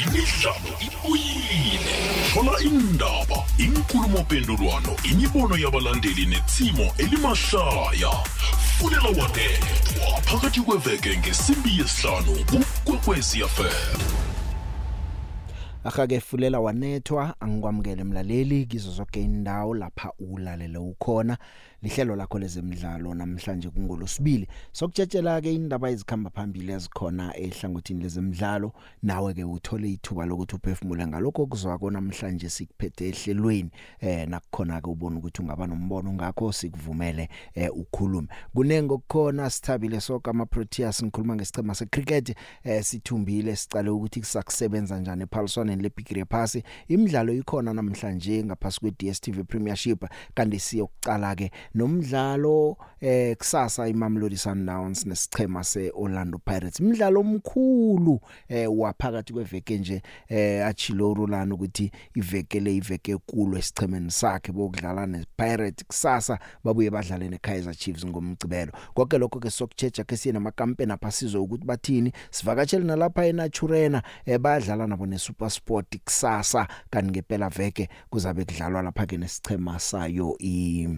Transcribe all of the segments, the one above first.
imidlalo ibuyile thola indaba inkulumo mpendulwano imibono yabalandeli netsimo elimahlaya fulela wanethwa phakathi kweveke ngesimbi yesihlanu kukwekwecfm Akake fulela wanethwa angikwamukele mlaleli kizo zonke indawo lapha ulalele ukhona. Lihlelo lakho lezemidlalo namhlanje kungolosibili. Sokutshetshela ke indaba ezikhamba phambili ezikhona ehlangothini lezemidlalo nawe ke uthole ithuba lokuthi uphefumule ngalokho kuzwako namhlanje sikuphethe ehlelweni eh nakukhona ke ubona ukuthi ungaba nombono ngakho sikuvumele eh ukhulume. Kunengo kukhona sithabile sonke ama Proteas ngikhuluma ngesicema secricket eh sithumbile sicale ukuthi kusakusebenza njani ephaliswaneni leBigiri Pass imidlalo ikhona namhlanje ngaphasi kwe DStv Premiership kanti siyokucala ke nomdlalo eh kusasa iMamelodi Sundowns nesichema seOrlando Pirates. Imidlalo omkhulu eh waphakathi kweveke nje eh achiloro lana ukuthi iveke le iveke kulo esichemeni sakhe bokudlala nePirates kusasa babuye badlale neKaizer Chiefs ngomcibelo konke lokho ke sokuchecha ke siye namakampeni aphasizo ukuthi bathini sivakatshela nalapha eNaturena eh badlala nabo neSuper Sport kusasa. Kanti ngempela veke kuzabe kudlalwa lapha ke nesichema sayo i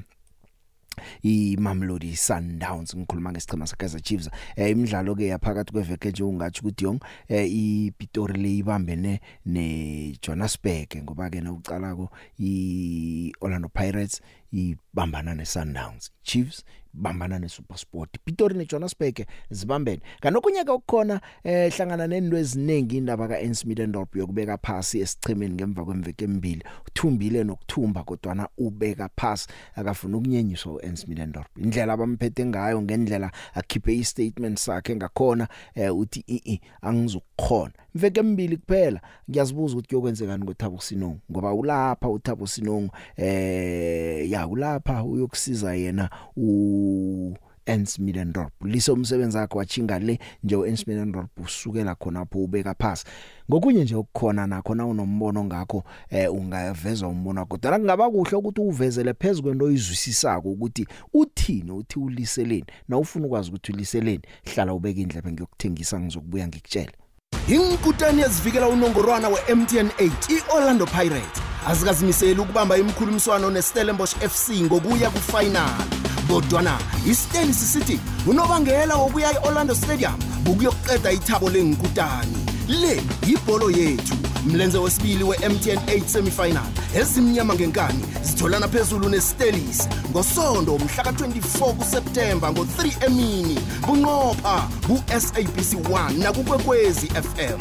iMamelodi Sundowns ngikhuluma ngesichema seKaizer Chiefs. Eh imidlalo ke yaphakathi kweveke nje ungathi ukuthi yong eh iPitori le ibambene neJohannesburg ngoba ke nawucalako iOrlando Pirates ibambana neSundowns Chiefs bambana neSuperSport Pitori neJohannesburg zibambene. Kanokunyaka ukukhona eh hlangana nendo eziningi indaba kaEns Middendorp yokubeka phasi esichemeni ngemva kwemveke emibili uthumbile nokuthumba kodwa na ubeka phasi akafuna ukunyenyiswa uEns Middendorp. Indlela abamphethe ngayo ngendlela akhiphe istatement sakhe ngakhona eh uthi i angizukukhona mveke emibili kuphela. Ngiyazibuza ukuthi kuyokwenzekani ngoThabo Sinongo ngoba ulapha uThabo Sinongo eh ya ulapha uyokusiza yena u Ens Middendorp. Liso umsebenzi wakhe wachinga le nje uEns Middendorp usukela khonapho ubeka phasi. Ngokunye nje ukukhona nakho na unombono ngakho eh ungaveza umbono kodwa kungaba kuhle ukuthi uvezele phezulu kwento oyizwisisako ukuthi uthini uthi uliseleni. Na ufuna ukwazi ukuthi uliseleni hlala ubeka indlebe ngiyokuthengisa ngizokubuya ngikutshela Inkutani yazivikela unongorwana weMTN 8 iOrlando Pirates azikazimisela ukubamba imkhulumiswano neStellenbosch FC ngokuya kufinal. Kodwana iStens City unobangela wokuya eOrlando Stadium ukuyoqeda ithabo lenkutani le yibholo yethu. Mlenze wesibili weMTN 8 semifinal. Ezimnyama ngenkani zitholana phezulu neStelis ngosondo mhla ka24 kuSeptember ngo3 emini bunqopha kuSABC 1 nakukwekwezi FM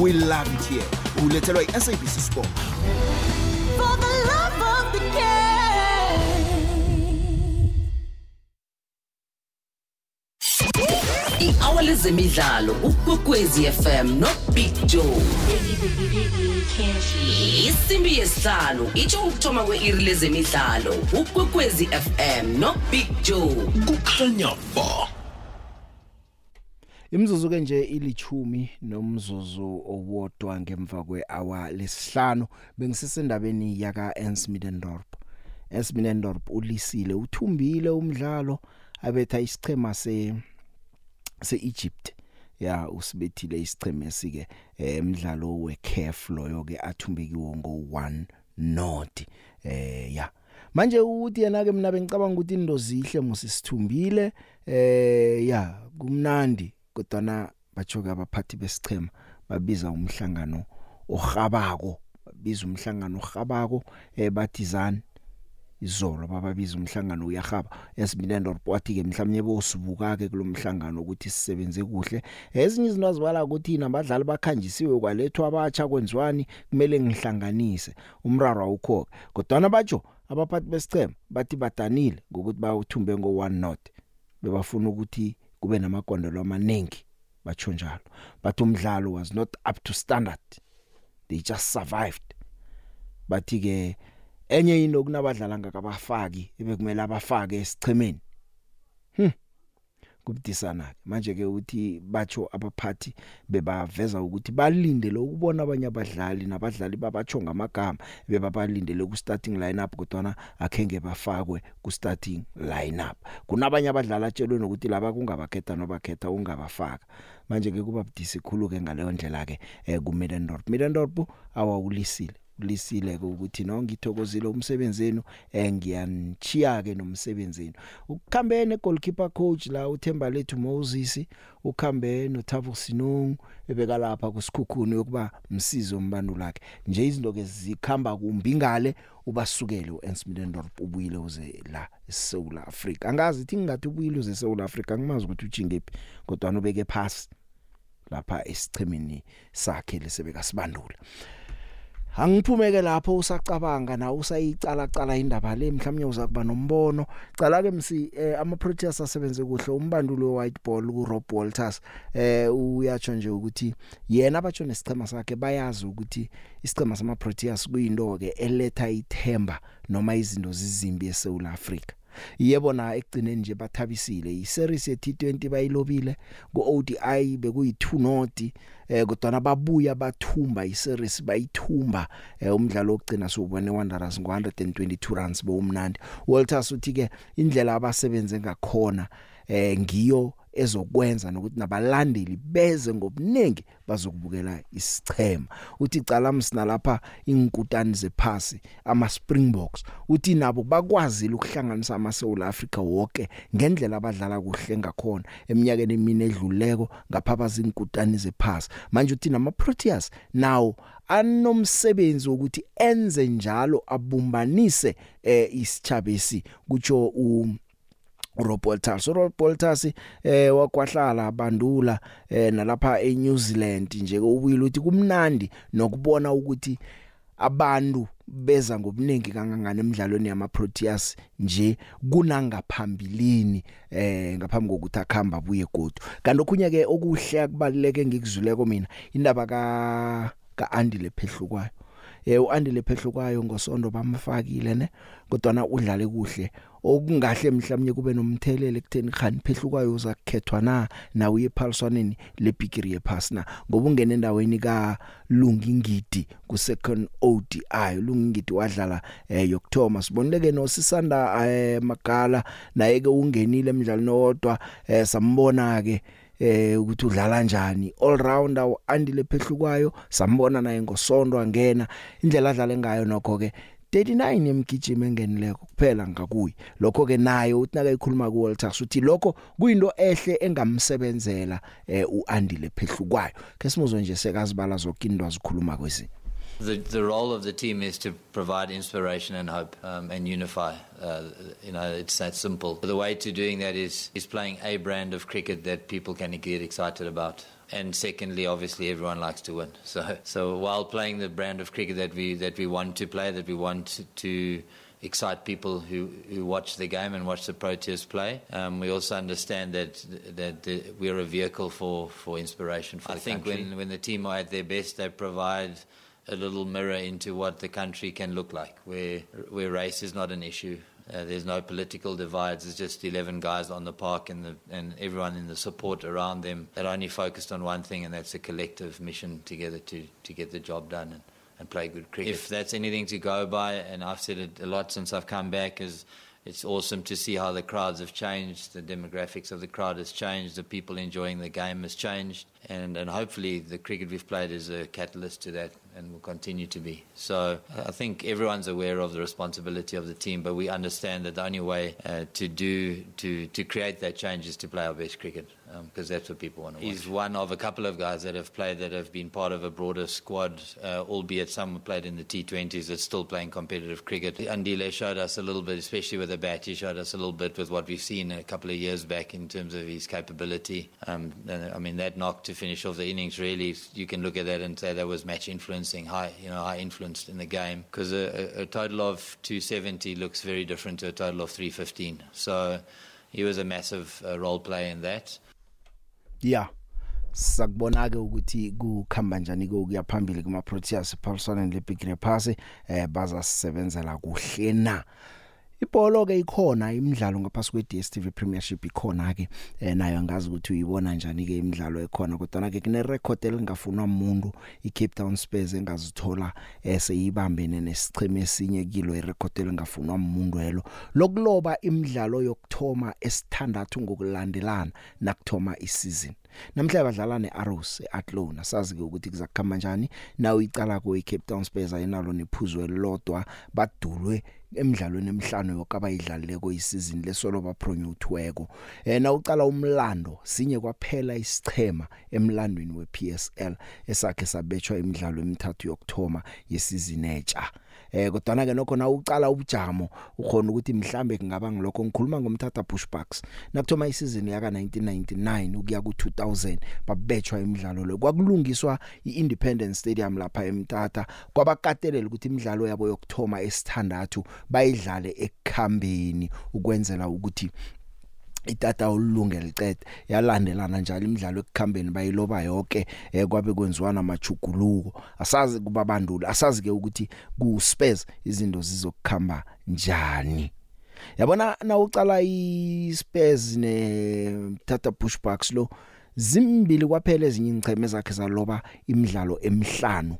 #we love it here. Ulethelwa iSABC Sport. For the love of the game. I-hour lezemidlalo ukwekwezi fm nobig joe. Isimbi yesihlanu itsho ukuthoma kwe-iri lezemidlalo ukwekwezi fm nobig joe. Kukhanya ba. Imzuzu ke nje ilichumi nomzuzu owodwa ngemva kwehour lesihlanu bengisesendabeni yaka Ens Middendorp. Ens Middendorp ulisile uthumbile umdlalo abetha isichema se seEgypt. Ya usibethile isicheme esike emidlalo weCAF loyo ke athumbekiwe ngo1 not. Eh ya manje uthi yena ke mina bengicabanga ukuthi indo zihle musisithumbile eh ya kumnandi kodwana bajoke abaphathi besichema babiza umhlangano ohabako babiza umhlangano ohabako eh bathizana izolo bababiza umhlangano uyahaba esibinendo wathi ke mhlawumnye bosibuka ke kulomhlangano ukuthi sisebenze kuhle. Ezinye izinto azibala ukuthi nabadlali bakhanjisiwe kwalethwa abatsha kwenziwani kumele ngihlanganise umraro awukho kodwa batsho abaphathi besichema bathi badanile ngokuthi bawuthumbe ngo1 not bebafuna ukuthi kube namagondolo amaningi batsho njalo. But umdlalo was not up to standard they just survived. Bathi ke enye into kunabadlala ngakabafaki ebekumele abafake esichemeni. Hm kubudisana manje ke uthi batsho abaphathi bebaveza ukuthi balindele ukubona abanye abadlali nabadlali babatsho ngamagama bebabalindele ku starting lineup kodwa akhenge bafakwe ku starting lineup. Kunabanye abadlali atshelwe nokuthi laba kungabakhetha nobakhetha ungabafaka manje ke kuba budisi khulu ke ngaleyo ndlela ke eh, ku Middendorp Middendorp awawulisile. Lisile ukuthi no ngithokozile umsebenzeni engiyanichiya ke nomsebenzini ukukhambe ne goalkeeper coach la uThemba lethu Moses ukhambe noThabo Sinong ebeka lapha kusikhukhuni yokuba msizo mbanu lakhe nje izinto ke zikhamba kumbi ngale ubasukele uEnsmidendorp ubuyile uze la eSouth Africa angazi ithi ngathi ubuyile uze eSouth Africa ngimazi ukuthi ujingephi kodwa nobeke pass lapha esichemini sakhe lesebeka sibandula Angiphumeke lapho usacabanga na usayicala cala indaba le mhlawumnye uzakuba nombono. Cala ke msi eh, ama Proteas asebenze kuhle umbandulo white ball ku Rob Walters eh uyatsho nje ukuthi yena abatsho nesicema sakhe bayazi ukuthi isicema sama Proteas kuyinto ke eletha ithemba noma izinto zizimbi eSouth Africa yebo na ekugcineni nje bathabisile. Iseries ye T20 bayilobile ku ODI bekuyi 2 noti eh kodwa babuya bathumba iseries bayithumba eh, umdlalo wokugcina sobone Wanderers ngo 122 runs bomnandi Walters uthi ke indlela abasebenze ngakhona eh ngiyo ezokwenza nokuthi nabalandeli beze ngobuningi bazokubukela isichema uthi cala msina lapha inkutani zephasi ama Springboks uthi nabo bakwazile ukuhlanganisa ama South Africa wonke ngendlela abadlala kuhle ngakhona eminyakeni emine edluleko ngapha bazinkutani zephasi. Manje uthi nama Proteas now anomsebenzi wokuthi enze njalo abumbanise eh isichabesi kutsho u Roboltas Roboltas eh wakwahlala bandula eh nalapha eNew Zealand nje ubuyile uthi kumnandi nokubona ukuthi abantu beza ngobuningi kangangani emidlalweni yama Proteas nje kunangaphambilini eh ngaphambi kokuthi akhamba buye godu. Kanti okhunye ke okuhle kubaluleke ngikuzuleko mina indaba ka ka Andile Phehlukwayo. Eh uandile phehlukwayo ngosondo bamfakile ne kodwa na udlale kuhle. Okungahle mhlawumnye kube nomthelele kutheni khani phehlukayo uzakhethwa na na uye phaliswaneni lebigiri yephasna ngoba ungena endaweni ka Lungingidi ku second ODI Lungingidi wadlala eh yokthoma sibonileke no Sisanda eh Magala naye ke ungenile emidlalweni owodwa eh sambona ke eh ukuthi udlala kanjani all rounder andile phehlukwayo sambona naye ngosondo angena indlela adlala ngayo nokho ke 39 yemgijimo engenileko kuphela ngakuyi lokho ke naye uthi naka ikhuluma ku Walters uthi lokho kuyinto ehle engamsebenzela eh uandile phehlukwayo. Ke simuzwe nje sekazibala zokindwa zikhuluma kwesi The, the role of the team is to provide inspiration and hope um, and unify. Uh, you know, it's that simple. The way to doing that is, is playing a brand of cricket that people can get excited about. And secondly, obviously, everyone likes to win. So, so while playing the brand of cricket that we that we want to play, that we want to excite people who, who watch the game and watch the Proteas play. Um, we also understand that that the, we're a vehicle for, for inspiration. For I think country. when when the team are at their best, they provide a little mirror into what the country can look like, where where race is not an issue. Uh, there's no political divides. There's just 11 guys on the park and, the, and everyone in the support around them that only focused on one thing, and that's a collective mission together to, to get the job done and, and play good cricket. If that's anything to go by, and I've said it a lot since I've come back, is it's awesome to see how the crowds have changed, the demographics of the crowd has changed, the people enjoying the game has changed, and, and hopefully the cricket we've played is a catalyst to that and will continue to be. So I think everyone's aware of the responsibility of the team, but we understand that the only way uh, to do to, to create that change is to play our best cricket because um, that's what people want to watch. He's one of a couple of guys that have played that have been part of a broader squad, uh, albeit some played in the T20s that's still playing competitive cricket. Andile showed us a little bit, especially with the bat, he showed us a little bit with what we've seen a couple of years back in terms of his capability. Um, and, I mean, that knock to finish off the innings, really, you can look at that and say that was match influencing, high, you know, high influenced in the game. Because a, a, a total of 270 looks very different to a total of 315. So he was a massive uh, role player in that. Yeah. Sakubona ke ukuthi kukhamba njani ke ukuya phambili kuma Proteas Paulson le Big Pass eh baza sisebenzela kuhle na? Ibholo ke ikhona imidlalo ngaphasi kwe DStv Premiership ikhona ke eh, nayo angazi ukuthi uyibona njani ke imidlalo ekhona kodwa ke kune record elingafunwa umuntu iCape Town Spurs engazithola eseyibambene nesicheme esinye kilo irecord elingafunwa umuntu elo. Lokuloba imidlalo yokthoma esithandathu ngokulandelana nakuthoma isizini namhla badlala neArrows eAtlona sazi ke ukuthi kuzakukhamba kanjani nawo icala ko iCape Town Spurs ayinalo nephuzo elilodwa badulwe emidlalweni emihlanu yokabayidlaleko isizini lesolo bapromothweko eh na uqala umlando sinye kwaphela isichema emlandweni wePSL esakhe sabetshwa imidlalo emithathu yokthoma yesizini etsha eh kodwa ke nokho na uqala ubujamo ukhona ukuthi mhlambe kungaba ngilokho ngikhuluma ngomthatha pushbacks nakuthoma isizini yaka 1999 ukuya ku 2000 babetshwa imidlalo lo kwakulungiswa iIndependence Stadium lapha eMtata kwabakatelela ukuthi imidlalo yabo yokthoma esithandathu bayidlale ekukhambeni ukwenzela ukuthi itata olulunge licede yalandelana njalo imidlalo ekukhambeni bayiloba yonke eh kwabe kwenziwa namajuguluko asazi kubabanduli asazi ke ukuthi ku Spurs izinto zizokukhamba njani. Yabona na ucala iSpurs ne Tata Pushbacks lo zimbili kwaphela ezinye ingcheme zakhe zaloba imidlalo emihlanu.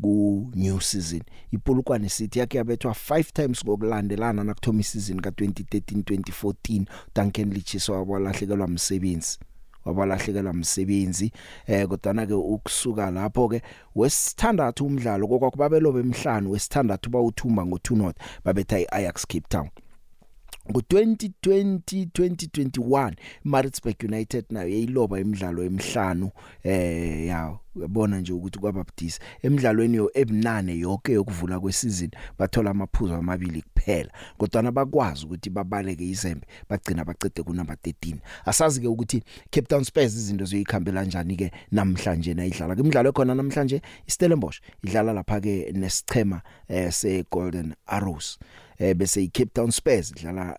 Ku new season. iPolokwane City yakhe yabethwa 5 times ngokulandelana nakuthoma isizini ka2013 2014 Duncan Lichiso wabalahlekelwa umsebenzi wabalahlekelwa umsebenzi eh kodwa ke ukusuka lapho ke wesithandathu umdlalo kokwakubabelobe emhlanu wesithandathu bawuthumba ngo2 not babetha iAjax Cape Town. Ngo2020 2021 Maritzburg United nayo yayiloba imidlalo emihlanu eh ya yabona nje ukuthi kwababdisa emidlalweni yo ebunane yonke yokuvula kwesizini bathola amaphuzu amabili kuphela. Kodwa bakwazi ukuthi babaleke izembe bagcina bacede ku number 13 asazi ke ukuthi Cape Town Spurs izinto zoyikhambela kanjani ke namhlanje nayidlala. Imidlalo ekhona namhlanje iStellenbosch idlala lapha ke nesichema eh se Golden Arrows. Eh bese iCape Town Spurs idlala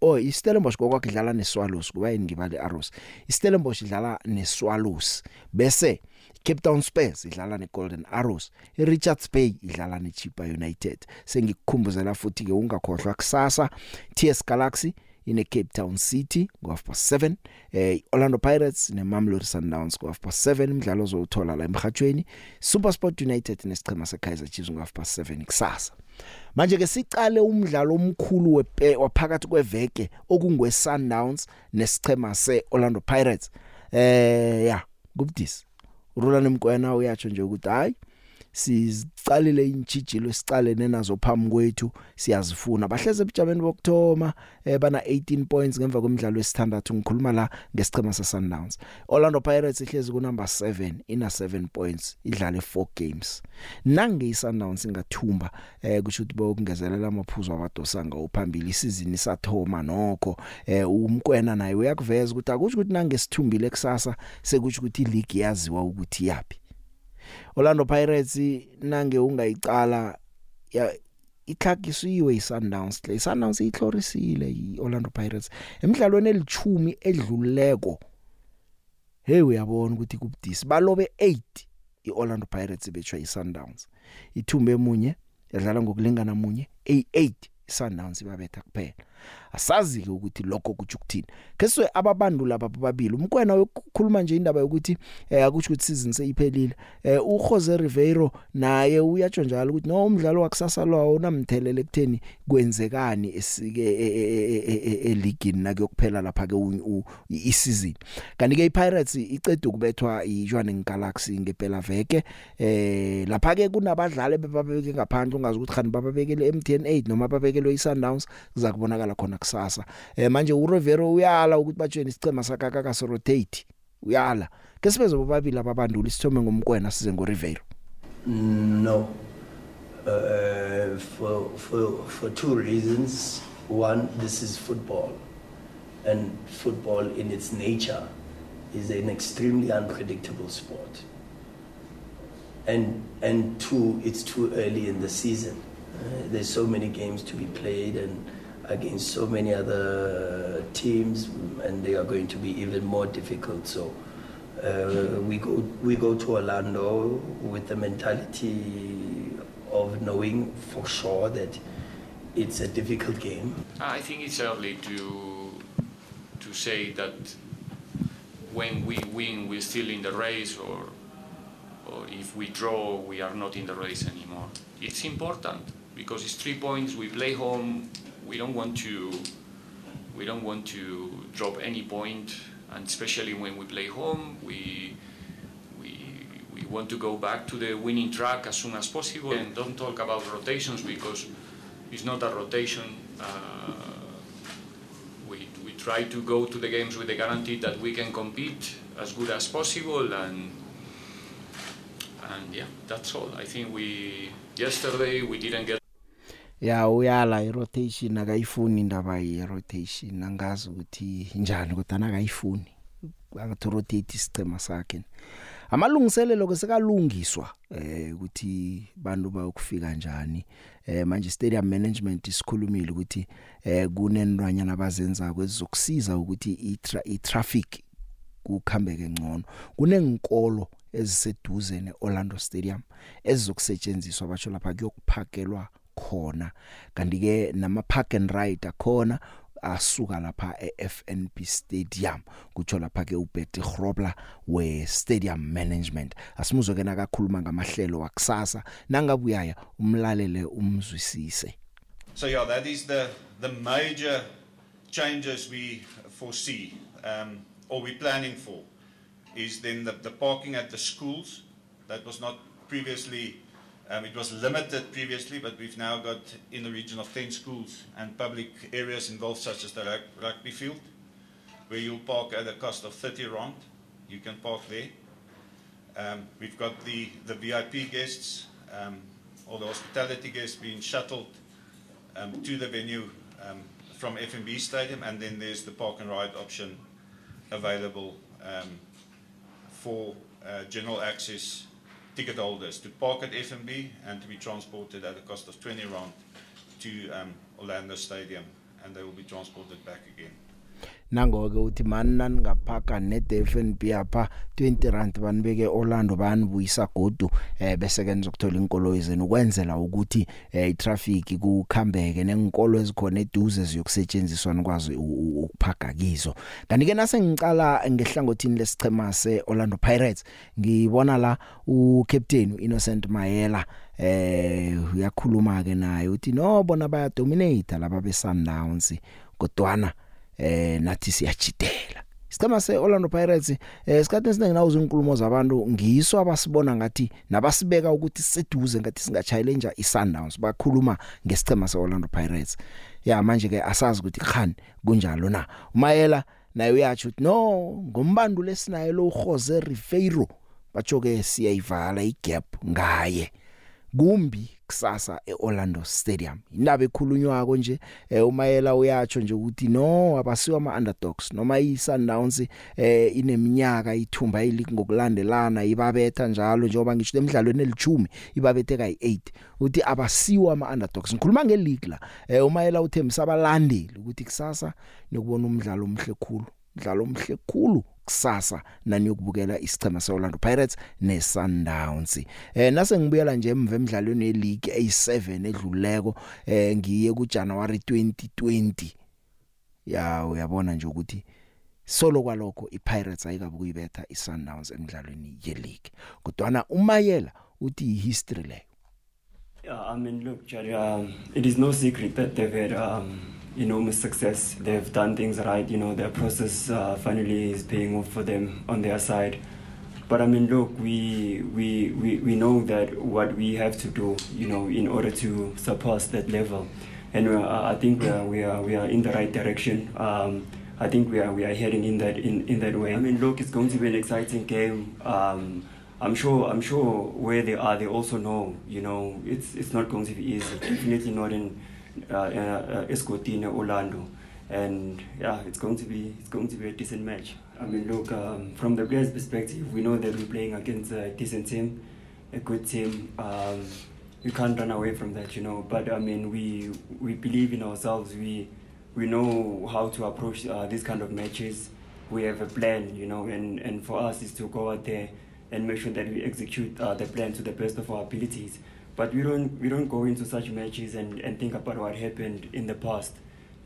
oh iStellenbosch kokwakhe idlala neSwallows kuba yini ngibale Arrows iStellenbosch idlala neSwallows bese Cape Town Spurs idlala neGolden Arrows iRichards Bay idlala neChipa United. Sengikukhumbuzela futhi ke ungakhohlwa kusasa TS Galaxy ine Cape Town City ngo half past 7 eh Orlando Pirates ne Mamelodi Sundowns ngo half past 7 imidlalo ozothola la emhathweni SuperSport United nesichema seKaizer Chiefs ngo half past 7 kusasa. Manje ke sicale umdlalo omkhulu waphakathi kweveke okungwe Sundowns nesichema seOrlando Pirates. Eh ya kubudisi Rulani Mkwena uyatsho nje ukuthi hayi sicalile intshijilo esicalene nazo phambi kwethu siyazifuna. Bahleze ebujameni bokthoma eh bana 18 points ngemva kwemidlalo esithandathu ngikhuluma la ngesichema seSundowns. Orlando Pirates ihlezi ku number 7 ina 7 points idlale 4 games. Nange iSundowns ingathumba eh kusho ukuthi bokungezelela amaphuzu abadosanga uphambili isizini sathoma nokho. Eh umkwena naye uyakuveza ukuthi akusho ukuthi nange sithumbile kusasa sekusho ukuthi ileague yaziwa ukuthi yapi Orlando Pirates nange ungayicala ya itlhagisiwe iSundowns le. iSundowns ihlorisile iOrlando Pirates. Emidlalweni elithumi edluleko hey uyabona ukuthi kubudisi. Balobe 8 iOrlando Pirates betshwa iSundowns. Ithumbe emunye yadlala ngokulingana munye A8 iSundowns ibabetha kuphela. Asazi ke ukuthi lokho kuthi ukuthini. Keswe ababandu laba babili umkwena ukukhuluma nje indaba yokuthi eh akuthi ukuthi season seyiphelile. Eh uJose Ribeiro naye uyatsho njalo ukuthi no umdlalo wakusasa lo unamthelele ekutheni kwenzekani esike eligini nakuyokuphela lapha ke iseason. Kanti ke iPirates icede ukubethwa iJohannesburg Galaxy ngempela veke eh lapha ke kunabadlali bebabeke ngaphandle ungazi ukuthi khani bababekele MTN 8 noma babekelwe iSundowns kuza kubonakala khona kusasa. Eh manje uRivero uyala ukuthi batshweni isicema sakaka ka rotate uyala. Ke sibezo bobabili ababanduli sithome ngomkwena size ngoRivero. No. Uh, for for for two reasons. One this is football. And football in its nature is an extremely unpredictable sport. And and two it's too early in the season. Uh, there's so many games to be played and against so many other teams, and they are going to be even more difficult. So uh, we go we go to Orlando with the mentality of knowing for sure that it's a difficult game. I think it's early to to say that when we win we're still in the race or or if we draw we are not in the race anymore. It's important because it's three points. We play home. We don't want to we don't want to drop any point, and especially when we play home, we we we want to go back to the winning track as soon as possible. And don't talk about rotations because it's not a rotation. Uh, we, we try to go to the games with the guarantee that we can compete as good as possible and and yeah that's all I think we yesterday we didn't get ya uyala irotation akayifuni indaba yerotation. Angazi ukuthi njani kodwa nakayifuni. Akathi rotate isicema sakhe. Amalungiselelo ke sekalungiswa eh ukuthi bantu bayokufika kanjani eh manje stadium management isikhulumile ukuthi eh kunenrwanyana abazenza kwezokusiza ukuthi i-traffic kukhambeke ngcono. Kunenkolo eziseduze neOrlando Stadium ezizokusetshenziswa batsho lapha kuyokuphakelwa khona. Kanti ke nama park and ride akhona asuka lapha eFNB Stadium. Kutsho lapha ke uBetty Grobler we Stadium Management. Asimuzwe ke nakakhuluma ngamahlelo wakusasa nangabuyaya umlalele umzwisise. So yeah that is the the major changes we foresee um or we planning for is then the the parking at the schools that was not previously Um, it was limited previously, but we've now got in the region of 10 schools and public areas involved, such as the rug- rugby field, where you'll park at a cost of 30 rand. You can park there. Um, we've got the, the VIP guests um, or the hospitality guests being shuttled um, to the venue um, from FNB Stadium, and then there's the park and ride option available um, for uh, general access ticket holders to park at FNB and to be transported at a cost of 20 rand to um, Orlando Stadium, and they will be transported back again. Nangoke uthi manina ningaphaka neDFNB apha 20 rand banibeke Orlando banibuyisa godu eh bese ke nizokuthola inkolo zenu ukwenzela ukuthi eh itraffic kukhambeke nenkolo ezikhona eduze ziyokusetshenziswa nikwazi ukuphaka kizo kanti ke nase ngicala ngehlangothini lesichema seOrlando Pirates ngibona la ucaptain Innocent Mayela eh uyakhuluma ke naye uthi no bona baya dominate laba be Sundowns kodwana eh nathi siyajidela. Isicema seOrlando Pirates eh isikhathi esiningi nawuzo inkulumo zabantu ngiso abasibona ngathi nabasibeka ukuthi seduze ngathi singachayile nje iSundowns bakhuluma ngesicema seOrlando Pirates. Ya manje ke asazi ukuthi khani kunjalo na? Umayela naye uyathi no ngombandu lesinayo lo Jose Ribeiro batsho ke siyayivala igap ngaye. Kumbi kusasa eOrlando Stadium. Indaba ekhulunywako nje eh, umayela uyatsho nje ukuthi no abasiwa ama underdogs noma iSundowns eh ineminyaka ithumba iligi ngokulandelana ibabetha njalo njengoba ngisho emidlalweni elithumi ibabethe kayi8 uthi abasiwa ama underdogs ngikhuluma ngeleague la eh, umayela uthembisa abalandeli ukuthi kusasa nokubona umdlalo omhle khulu umdlalo omhle khulu. Kusasa naniyokubukela isicema seOrlando Pirates neSundowns. Eh nase ngibuyela nje emva emidlalweni yeleague A7 edluleko eh ngiye kuJanuary 2020 ya uyabona nje ukuthi solo kwalokho iPirates ayikabe kuyibetha iSundowns emidlalweni yeleague. Kodwa umayela uthi history leyo. Yeah, I mean, look, Jerry, um, it is no secret that they've had um, enormous success. They've done things right. You know, their process uh, finally is paying off for them on their side. But I mean, look, we, we, we, we know that what we have to do, you know, in order to surpass that level. And uh, I think we are, we, are, we are in the right direction. Um, I think we are, we are heading in that, in, in that way. I mean, look, it's going to be an exciting game. Um, I'm sure. I'm sure where they are, they also know. You know, it's it's not going to be easy. Definitely not in uh, uh, Escotine, Orlando, and yeah, it's going to be it's going to be a decent match. I mean, look, um, from the players' perspective, we know that we're playing against a decent team, a good team. Um, you can't run away from that, you know. But I mean, we we believe in ourselves. We we know how to approach uh, these kind of matches. We have a plan, you know, and and for us is to go out there and make sure that we execute uh, the plan to the best of our abilities. But we don't we don't go into such matches and, and think about what happened in the past.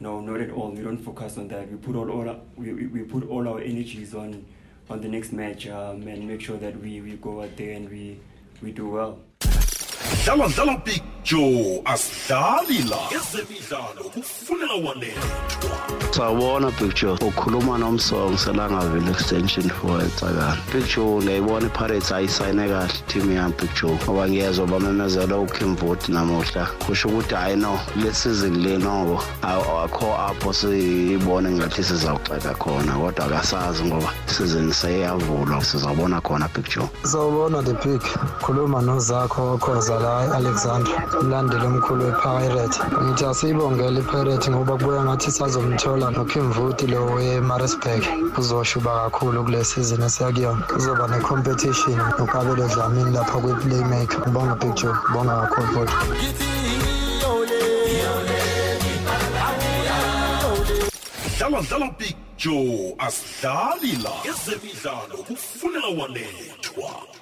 No, not at all. We don't focus on that. We put all, all our, we, we put all our energies on on the next match um, and make sure that we, we go out there and we we do well. dlala dlala big joe asidlali la. Ezemidlalo kufunela wanethwa sawubona picture ukhuluma nomsong selangaville extension for etsakani picture ngiyayibona ipirates ayisayine kahle team yami picture ngoba ngiyezwa bamemezela ukimvoti namuhla. Kusho ukuthi hayi no le season le noko aw- akho apho siyibone ngathi sizawuxeka khona kodwa akasazi ngoba season seyiyavulwa sizawubona khona picture sawubona the pig khuluma nozakho okhoza la e-alexandra umlandeli omkhulu wepirate ngithi asiyibongele ipirate ngoba kubuya ngathi sazomthola nokimvuti lo wemarisburg uzoshuba kakhulu kule season esiyakuyona kuzoba ne-competition nokabelo dlamini lapha kwi-playmaker. Ngibonga picture ngibonga kakhulu futhi. Dlala dlala big joe asidlali la. Ezemidlalo kufunela wanethwa.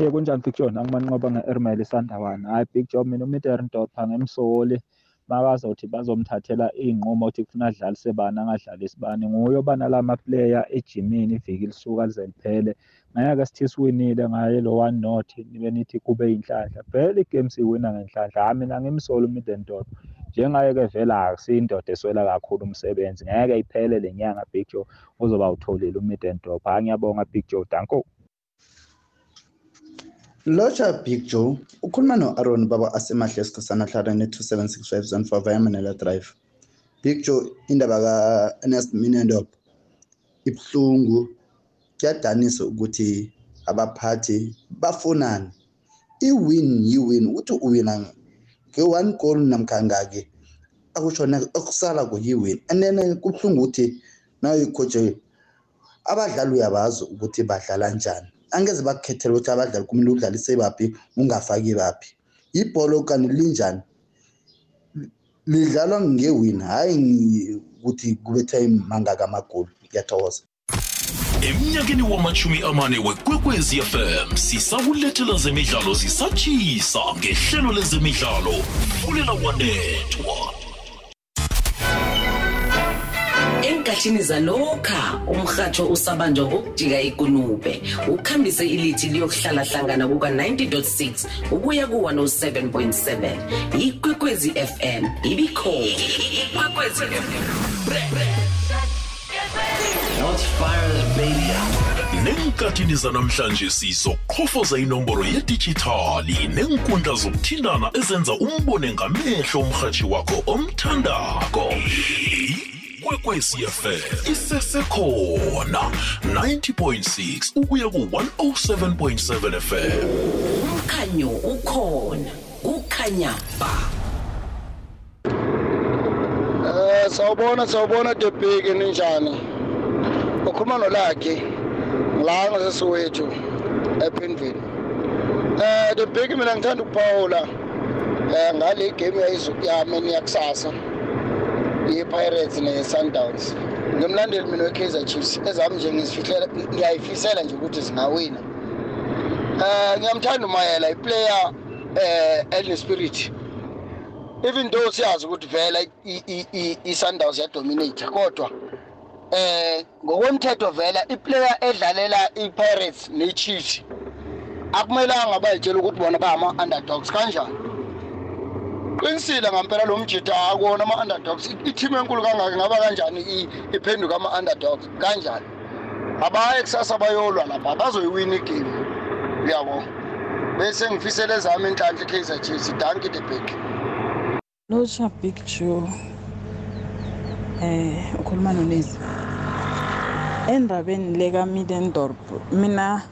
Ye kunjani big john? Angimanqoba nge-ermel isandawana hhayi big john mina umiderndorp angemsoli makazothi bazomthathela iy'nqumo ukuthi kufuna adlalise bani angadlalisi bani nguye oba nala maplayer ejimini iviki lisuka lize liphele. Ngeke sithi siwinile ngaye lo one not nibe nithi kube yinhlanhla. Vele igame siyiwina ngenhlanhla. Hhayi mina ngimsoli umiddendorp njengaye-ke vele akusiyindoda eswela kakhulu umsebenzi. Ngeke iphele le nyanga big joe uzoba utholile umiddendorp hhayi ngiyabonga big joe danko. Locha Big Joe ukhuluma no-Aaron baba asemahle esikhosana hlareni 2765 zone 4 via Manila Drive. Big Joe indaba ka-Ernest Minendop ibuhlungu. Kuyadanisa ukuthi abaphathi bafunani i-win yi-win uthi uwina nge-one goal namkha ngake akushona okusala kuyi-win. And then kubuhlungu ukuthi nayicoach abadlali uyabazi ukuthi badlala njani. Angeze bakukhethela ukuthi abadlali kumele udlalise baphi ungafaki baphi. Ibholo kanti linjani? Lidlalwa ngewini hhayi ukuthi kubetha mangaka amagoli ngiyathokoza. Emnyakeni wamachumi amane wekwekwezi fm sisakulethela zemidlalo zisatshisa ngehlelo lezemidlalo. Fulela wanethwa enkathini zalokha umrhatsho usabanjwa ngokujika ikunube. Ukhambise ilithi liyokuhlala hlangana kuka-90.6 ukuya ku-107.7 ikwekwezi fm ibikhona. Ikwekwezi nenkathini zanamhlanje sizoqhofoza inomboro yedijithali nenkundla zokuthindana ezenza umbone ngamehlo umrhatshi wakho omthandako. Kwekwecfm isesekhona 90.6 ukuya ku-107.7 fm umkhanyo ukhona kukhanya ba Eh sawubona sawubona the big ninjani. Ukhuluma nolakhe la ngasesowethu ePenville. Eh the big mina ngithanda ukuphawula eh ngale game yami niyakusasa. iPirates neSundowns. Ngimlandeli mina weKaizer Chiefs ezami nje ngizifihlela ngiyayifisela nje ukuthi zingawina. Eh ngiyamthanda uMayela iplayer eh elinespirit. even though siyazi ukuthi vela i-sundowns yadominate kodwa eh ngokwemthetho vela iplayer edlalela i-pirates ne-chiefs akumelanga bayitshela ukuthi bona bama-underdogs kanjani qinisile ngampela lo mjida akuwona ama-underdogs. I-team enkulu kangaka ngaba kanjani? Iphenduka ama-underdogs? Kanjani? Abaye kusasa bayolwa lapha bazoyiwina igame. Uyabo? Bese ngifisele ezami inhlanhla i-kaizer chiefs danki the big. Locha Big Joe eh ukhuluma nonezi endabeni leka Middendorp mina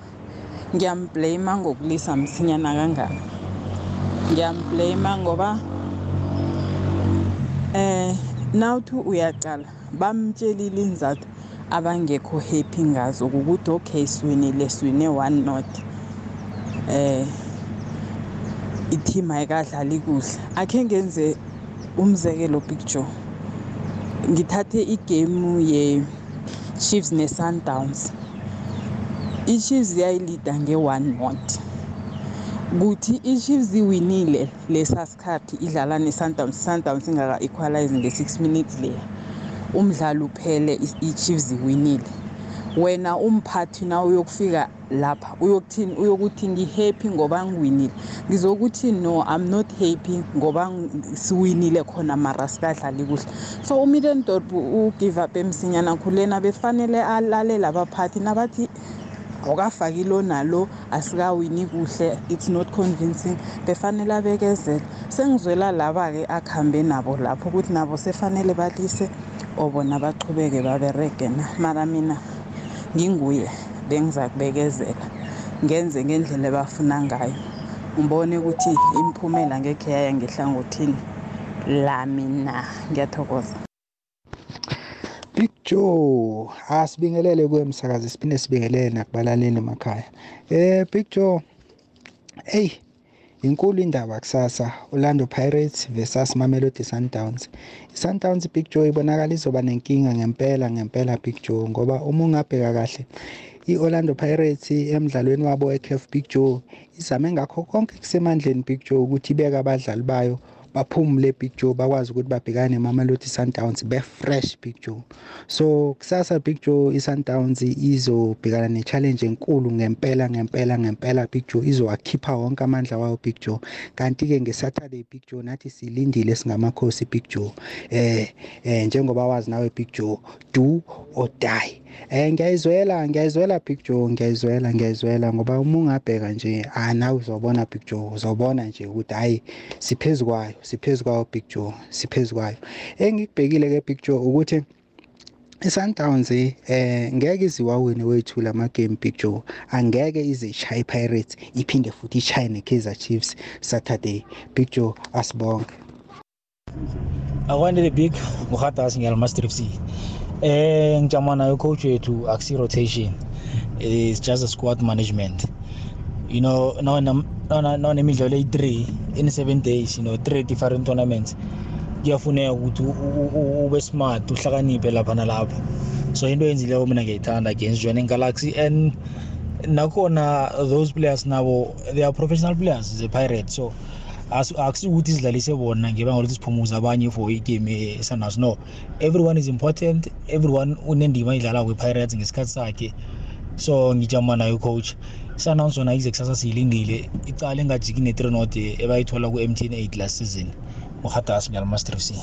ngiyamblame ngokulisa msinyana kangaka. Ngiyamblame ngoba eh nawuthi uyaqala bamtshelile inzathu abangekho happy ngazo ukuthi okay siwinile siwine one not. Eh i-team ayikadlali kuhle. Akhe ngenze umzekelo picture ngithathe igame ye-chiefs ne-sundowns. I-chiefs yayilida nge-one not. Kuthi i-Chiefs iwinile lesasikhathi idlala ne-Sundowns Sundowns ingaka equalize nge-6 minutes leya. Umdlalo uphele i-Chiefs iwinile wena umphathi na uyokufika lapha uyokuthini uyokuthi ngihappy ngoba ngiwinile? Ngizokuthi no i'm not happy ngoba siwinile khona mara sikadlali kuhle. So umiddendorp ugive up emsinyana khulena befanele alalela abaphathi nabathi awukafaki lo nalo asikawini kuhle it's not convincing. Befanele abekezela sengizwela laba-ke akuhambe nabo lapho ukuthi nabo sefanele balise or bona bachubeke baberege na. Mara mina nginguye bengiza kubekezela ngenze ngendlela ebafuna ngayo. Ngibone ukuthi imiphumela ngekhe yaya ngehlangothini. La mina ngiyathokoza. Big Joe asibingelele kwemsakazi siphinde sibingelele nakubalaleli emakhaya. Eh Big Joe hey inkulu indaba kusasa Orlando Pirates versus Mamelodi Sundowns. Sundowns Big Joe ibonakala izoba nenkinga ngempela ngempela Big Joe ngoba uma ungabheka kahle i-Orlando Pirates emdlalweni wabo we-CAF Big Joe izame ngakho konke kusemandleni Big Joe ukuthi ibeke abadlali bayo baphumule Big Joe bakwazi ukuthi babhekane neMamelodi Sundowns be-fresh Big Joe. So kusasa Big Joe i-Sundowns izobhekana ne-challenge enkulu ngempela ngempela ngempela. Big Joe izowakhipha wonke amandla wayo Big Joe. Kanti-ke ngesaturday Big Joe nathi silindile singamakhosi Big Joe. Eh eh njengoba wazi nawe Big Joe do or die. Eh ngiyayizwela ngiyayizwela Big Joe ngiyayizwela ngiyayizwela ngoba uma ungabheka nje ah nawe uzobona Big Joe uzobona nje ukuthi hayi siphezu kwayo siphezu kwayo Big Joe siphezu kwayo. Engikubhekile ke Big Joe ukuthi iSundowns eh ngeke iziwawini wethu lama game Big Joe. Angeke ize chaye Pirates iphinde futhi ichaye neKaizer Chiefs Saturday. Big Joe asibonke akwande the big. Nguhatas ngiyalmaster FC eh ngijama nayo coach wethu akusi rotation it's just a squad management. You know nanemidlalo eyi-three in seven days you know three different tournaments. Kuyafuneka ukuthi ube smart uhlakaniphe lapha nalapha. So into yenzileyo mina ngiyayithanda against joining galaxy and nakhona those players nabo they are professional players ze-pirate so akusikuthi sidlalise bona ngebanga lokuthi siphumuze abanye for igame esundowns no everyone is important everyone unendima idlala kwe-pirates ngesikhathi sakhe. So ngijama nayo coach sundowns yona ize kusasa siyilindile icala engajiki ne-three not ebayithola ku-mtn eight last season. Uhatas ngiyalmaster f c.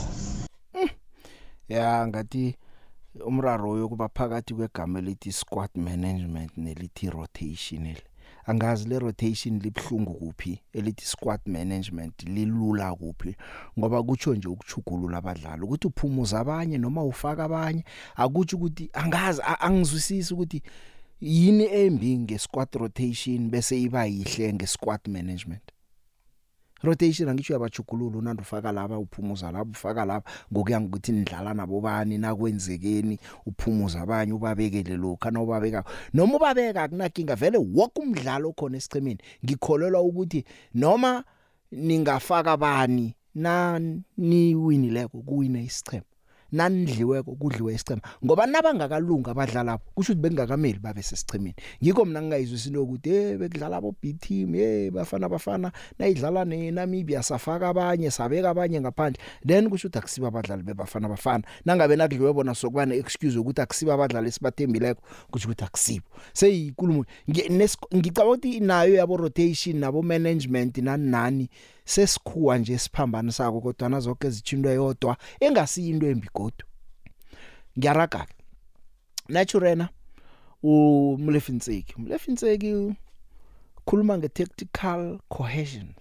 Ya ngathi umraro yokuba phakathi kwegama elithi squad management nelithi rotation ele angazi le rotation libhlungu kuphi elithi squad management lilula kuphi ngoba kutsho nje ukuchugulula abadlali ukuthi uphumuza abanye noma ufaka abanye akutsho ukuthi angazi angizwisisi ukuthi yini embi ngesquad rotation bese iba yihle ngesquad management. Rotation angisho yabachugulula unandi ufaka laba uphumuza laba ufaka laba. Ngokuya ngokuthi nidlala nabo bani nakwenzekeni? Uphumuza abanye ubabekele lokho na ubabeka noma ubabeka akunakinga vele wonke umdlalo khona esichemeni ngikholelwa ukuthi noma ningafaka bani na niwinileko kuwina isichema nanidliweko kudliwe isichema. Ngoba nabangakalunga abadlala kusho ukuthi bengakameli babe sesichemeni. Ngikho mina ngingayizwisi lokuthi eh bekudlala abo B team eh bafana bafana nayidlala neNamibia safaka abanye sabeka abanye ngaphandle. Then kusho ukuthi akusiba abadlali bebafana bafana. Nangabe nakudliwe bona sokuba ne excuse ukuthi akusiba abadlali sibathembileko kusho ukuthi akusibo. Seyikulumo ngicabanga ukuthi nayo yabo rotation nabo management nani nani sesikhuwa nje siphambana sako kodwa nazonke ezithindwe yodwa engasiyinto embi kodwa ngiyaraga naturena umlefinseki. Umlefinseki khuluma nge-tactical cohesion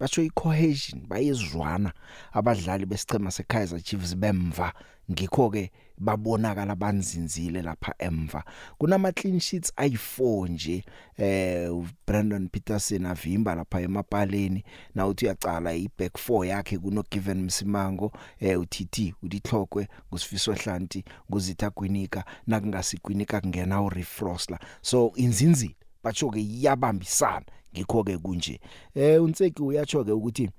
basho i-cohesion bayizwana abadlali besichema seKaizer Chiefs bemva ngikho ke babonakala banzinzile lapha emva. Kunama clean sheets ayi4 nje eh Brandon Peterson avimba lapha emapaleni. Na uthi uyacala iback 4 yakhe kuno given Msimango eh uTT udihlokwe ngusifiso Hlanti nguzitha Gwinika. Nakungasigwinika kungena uRefrostla so inzinzile batsho ke iyabambisana. Ngikho ke kunje. Eh unseki uyatsho ke ukuthi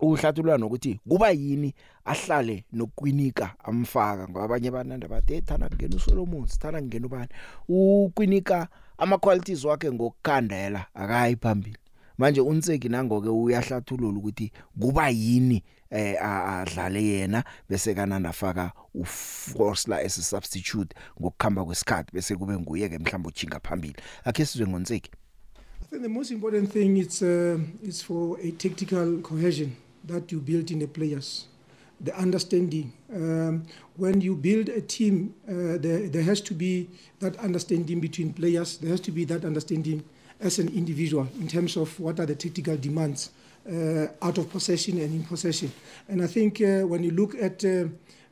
uhlathulula nokuthi kuba yini ahlale nokwinika amfaka ngoba abanye bananda bathe thana kungena uSolomon sithana kungena ubani? Ukwinika ama qualities wakhe ngokukhandela akayi phambili. Manje unseki nangoke uyahlathulula ukuthi kuba yini eh adlale yena bese kana nafaka uForsler as a substitute ngokukhamba kwesikhathi bese kube nguye ke mhlawumbe uchinga phambili. Akhe sizwe ngonseki. I think the most important thing is uh, is for a tactical cohesion. That you build in the players, the understanding. Um, when you build a team, uh, there, there has to be that understanding between players. There has to be that understanding as an individual in terms of what are the tactical demands uh, out of possession and in possession. And I think uh, when you look at uh,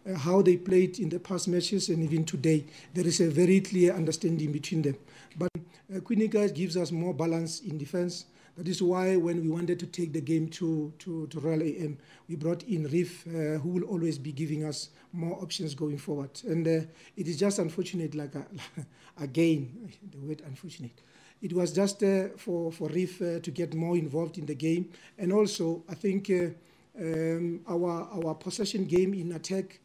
uh, how they played in the past matches and even today, there is a very clear understanding between them. But uh, Quinica gives us more balance in defense. That is why when we wanted to take the game to, to, to Royal AM, we brought in Reef, uh, who will always be giving us more options going forward. And uh, it is just unfortunate, like uh, again, the word unfortunate. It was just uh, for, for Reef uh, to get more involved in the game. And also, I think uh, um, our, our possession game in attack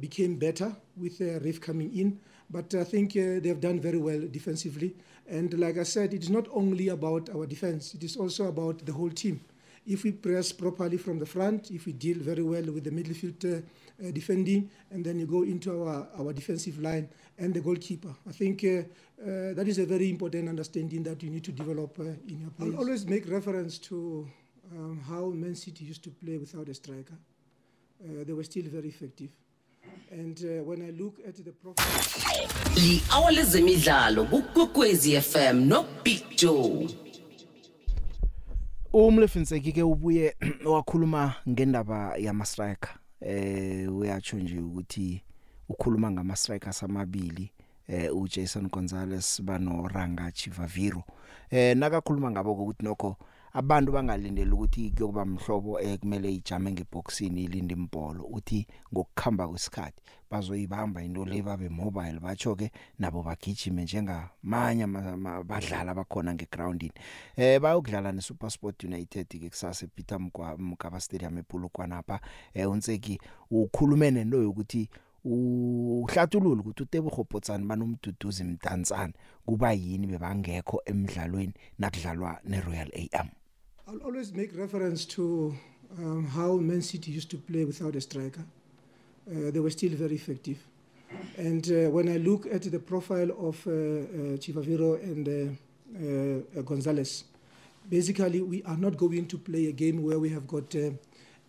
became better with Reef coming in. But I think uh, they've done very well defensively. And like I said, it's not only about our defense, it is also about the whole team. If we press properly from the front, if we deal very well with the midfield uh, uh, defending, and then you go into our, our defensive line and the goalkeeper. I think uh, uh, that is a very important understanding that you need to develop uh, in your players. I'll always make reference to um, how Man City used to play without a striker. Uh, they were still very effective. And uh, when I look at the profile. li-hour lezemidlalo kukwekwezi fm nobig joe umlefinseki ke ubuye wakhuluma ngendaba yama striker eh uyatsho nje ukuthi ukhuluma ngama strikers amabili eh uJason Gonzalez bano Ranga Chivaviro eh nakakhuluma ngabo ukuthi nokho abantu bangalindeli ukuthi kuyokuba mhlobo ekumele ijame ngeboxini ilinde impolo uthi ngokukhamba kwesikhathi bazoyibamba into le babe mobile. Batsho ke nabo bagijime njengamanye abadlali abakhona ngegroundini. Eh bayokudlala neSuperSport United ke kusasa ePeter Mkaba Stadium ePulukwana lapha eh unseki ukhulume nento yokuthi uhlathulula ukuthi uTebogo Potsani banomduduzi mdantsana kuba yini bebangekho emidlalweni nakudlalwa neRoyal AM I'll always make reference to um, how Man City used to play without a striker. Uh, they were still very effective. And uh, when I look at the profile of uh, uh, Chivaviro and uh, uh, Gonzalez, basically we are not going to play a game where we have got a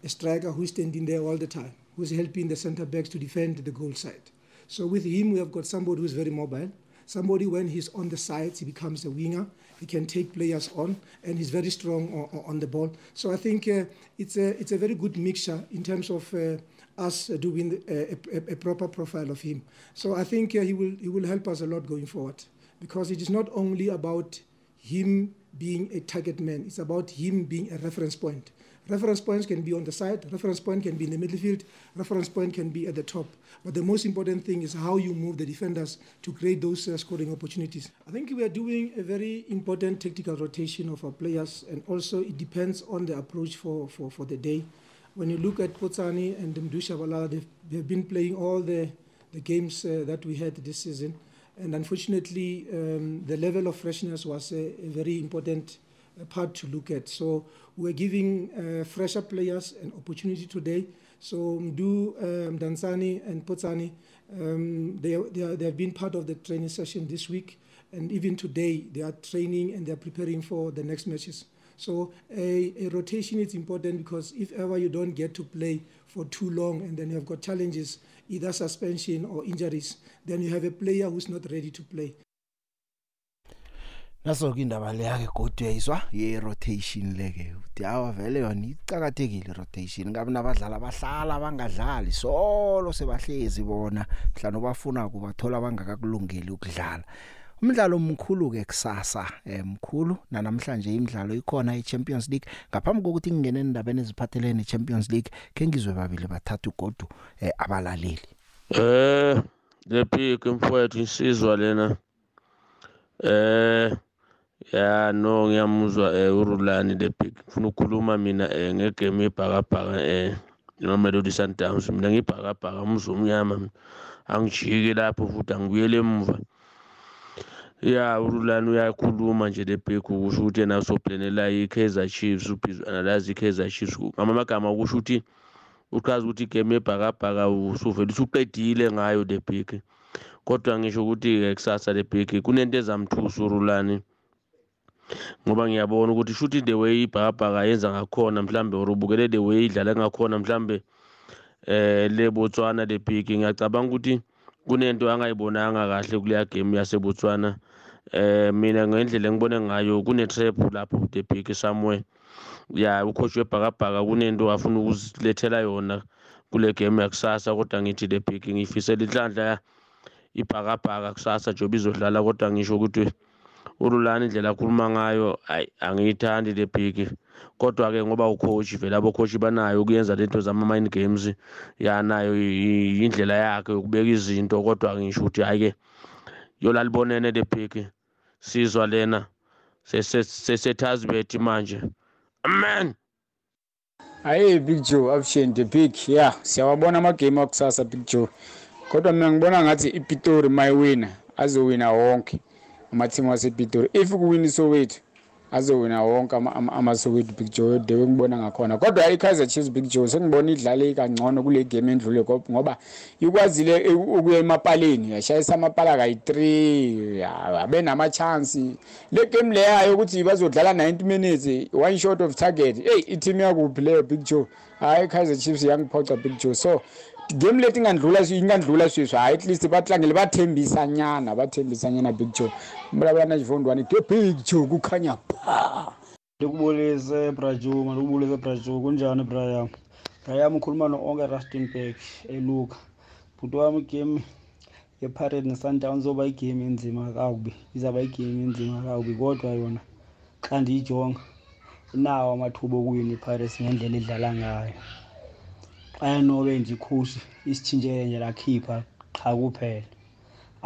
striker who's standing there all the time, who's helping the centre backs to defend the goal side. So with him, we have got somebody who's very mobile. Somebody, when he's on the sides, he becomes a winger. He can take players on, and he's very strong on, on the ball. So I think uh, it's a it's a very good mixture in terms of uh, us doing a, a, a proper profile of him. So I think uh, he will he will help us a lot going forward because it is not only about him being a target man; it's about him being a reference point. Reference points can be on the side, reference point can be in the midfield, reference point can be at the top. But the most important thing is how you move the defenders to create those uh, scoring opportunities. I think we are doing a very important tactical rotation of our players, and also it depends on the approach for, for, for the day. When you look at Potsani and Mdusha Bala, they've, they've been playing all the, the games uh, that we had this season. And unfortunately, um, the level of freshness was a, a very important part to look at. So we're giving uh, fresher players an opportunity today. So Mdu, um, Dansani, and Potsani, um, they, they, are, they have been part of the training session this week. And even today, they are training and they are preparing for the next matches. So a, a rotation is important because if ever you don't get to play for too long and then you have got challenges, either suspension or injuries, then you have a player who's not ready to play. Naso ke indaba le yake godi uyayizwa ye rotation leke. Uthi awa vele yona icakathekile rotation. Ngabe nabadlali abahlala bangadlali solo sebahlezi bona. Mhlawumbe bafuna kubathola bangakakulungeli ukudlala. Umdlalo omkhulu ke kusasa emkhulu namhlanje imidlalo ikhona eChampions League. Ngaphambi kokuthi ngingene endabeni eziphathelene neChampions League ke ngizwe babili bathathu godu eh, abalaleli. Eh le pick mfowethu isizwa lena. Eh ya no ngiyamuzwa eh uRulani le pick ngifuna ukukhuluma mina eh ngegame ibhakabhaka eh noMelody Sundowns. Mina ngibhakabhaka umzumnyama angijiki lapho futhi angibuyele emuva. Ya urulani uyakhuluma nje le big kusho ukuthi yena usoplanela i-kaizer chiefs ubhizu-analyze i-kaizer chiefs. Ngama amagama kusho ukuthi uchaza ukuthi igame yebhakabhaka usuvele usuqedile ngayo le big. Kodwa ngisho ukuthi-ke kusasa le big kunento ezamthusa urulani. Ngoba ngiyabona ukuthi shuthi the way ibhakabhaka yenza ngakhona mhlambe or ubukele the way idlala ngakhona mhlambe eh le Botswana le big. Ngiyacabanga ukuthi kunento angayibonanga kahle kuleya game yaseBotswana. Eh mina ngendlela engibone ngayo kune trap lapho the big somewhere. Ya ucoach webhakabhaka kunento afuna ukuzilethela yona kule game yakusasa kodwa ngithi the big ngifisela inhlanhla ibhakabhaka kusasa jobe izodlala kodwa ngisho ukuthi urulani indlela akhuluma ngayo ayi angiyithandi le big kodwa-ke ngoba ucoach vele abocoach banayo ukuyenza lento zama-mind games yanayo indlela yakhe yokubeka izinto. Kodwa ngisho ukuthi hhayi-ke yolalibonene le big sizwa lena sesetazibet manje. Amen! Hayi big joe abusheni the big ya siyawabona amagame akusasa big joe. Kodwa mina ngibona ngathi ipitori mayiwina azowina wonke. Amathimu wasepitori if kuwina isowethu azowina wonke amasowethu big joe de ngibona ngakhona. Kodwa i-kaizer chiefs big joe sengibona idlale kangcono kule game endlule ngoba ikwazile ukuya emapaleni yashayisa amapala kayi-three abe nama-chance. Le game leyayo ukuthi bazodlala 90 minutes one short of target eyi iteam yakuphi leyo big joe? Hhayi i-kaizer chiefs yangiphoca big joe. So game leti ingandlula ingandlula sweswi hayi at least batlangile bathembisa nyana bathembisa nyana big joe mvulavula na xivondwani ke big joe kukhanya pa ndikubulise brajuma ndikubulise brajuma kunjani brayam brayam ukhuluma no-onke rustenburg eluka. Bhuti wami igame yeparade nesundown izoba igame enzima kakubi izawuba igame enzima kakubi kodwa yona xa ndiyijonga inawo amathuba okuwina ipirates ngendlela edlala ngayo. Ayanobe nje ikhushi isitshintshele nje lakhipha qha kuphela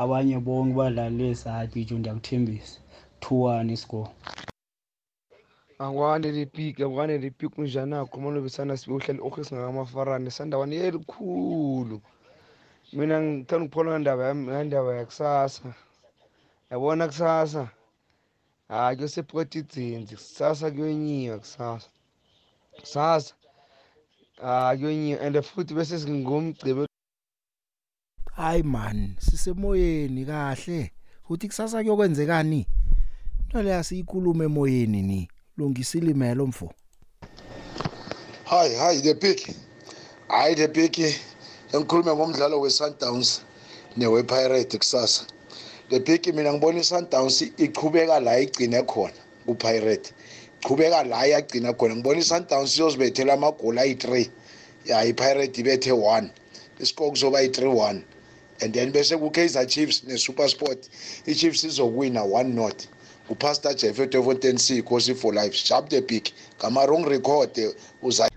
abanye bonke badlalile sahabijo ndiyakuthembisa. Two one iscore angwane lipik angwane lipik kunjani akhuluma nobisana sibe uhlala i-office ngakamafarane sandawana elikhulu mina ngithanda ukuphola ndaba ngendaba yakusasa. Yabona kusasa? Hayi kuyosepota idzinzi kusasa kuyonyiwa kusasa. Kusasa. Hayi kuyonyiwa and futhi bese singomgcibe hayi man sisemoyeni kahle. Uthi kusasa kuyokwenzekani? Into leya siyikhuluma emoyeni ni. Lungisile imelo mfo. Hayi hayi the big. Hayi the big engikhulume ngomdlalo we-sundowns newe-pirate kusasa. The big mina ngibona i-sundowns ichubeka la igcine khona kupirate ichubeka la yagcina khona. Ngibona i-sundowns iyozibethela amagoli ayi-three. Ya ipirate ibethe one. Isikore kuzoba yi-three one. And then bese ku-kaizer chiefs ne-super sport i-chiefs izokuwina one not. Upastor jeff etefontein kosi for life. Sharp the big ngama-wrong record uza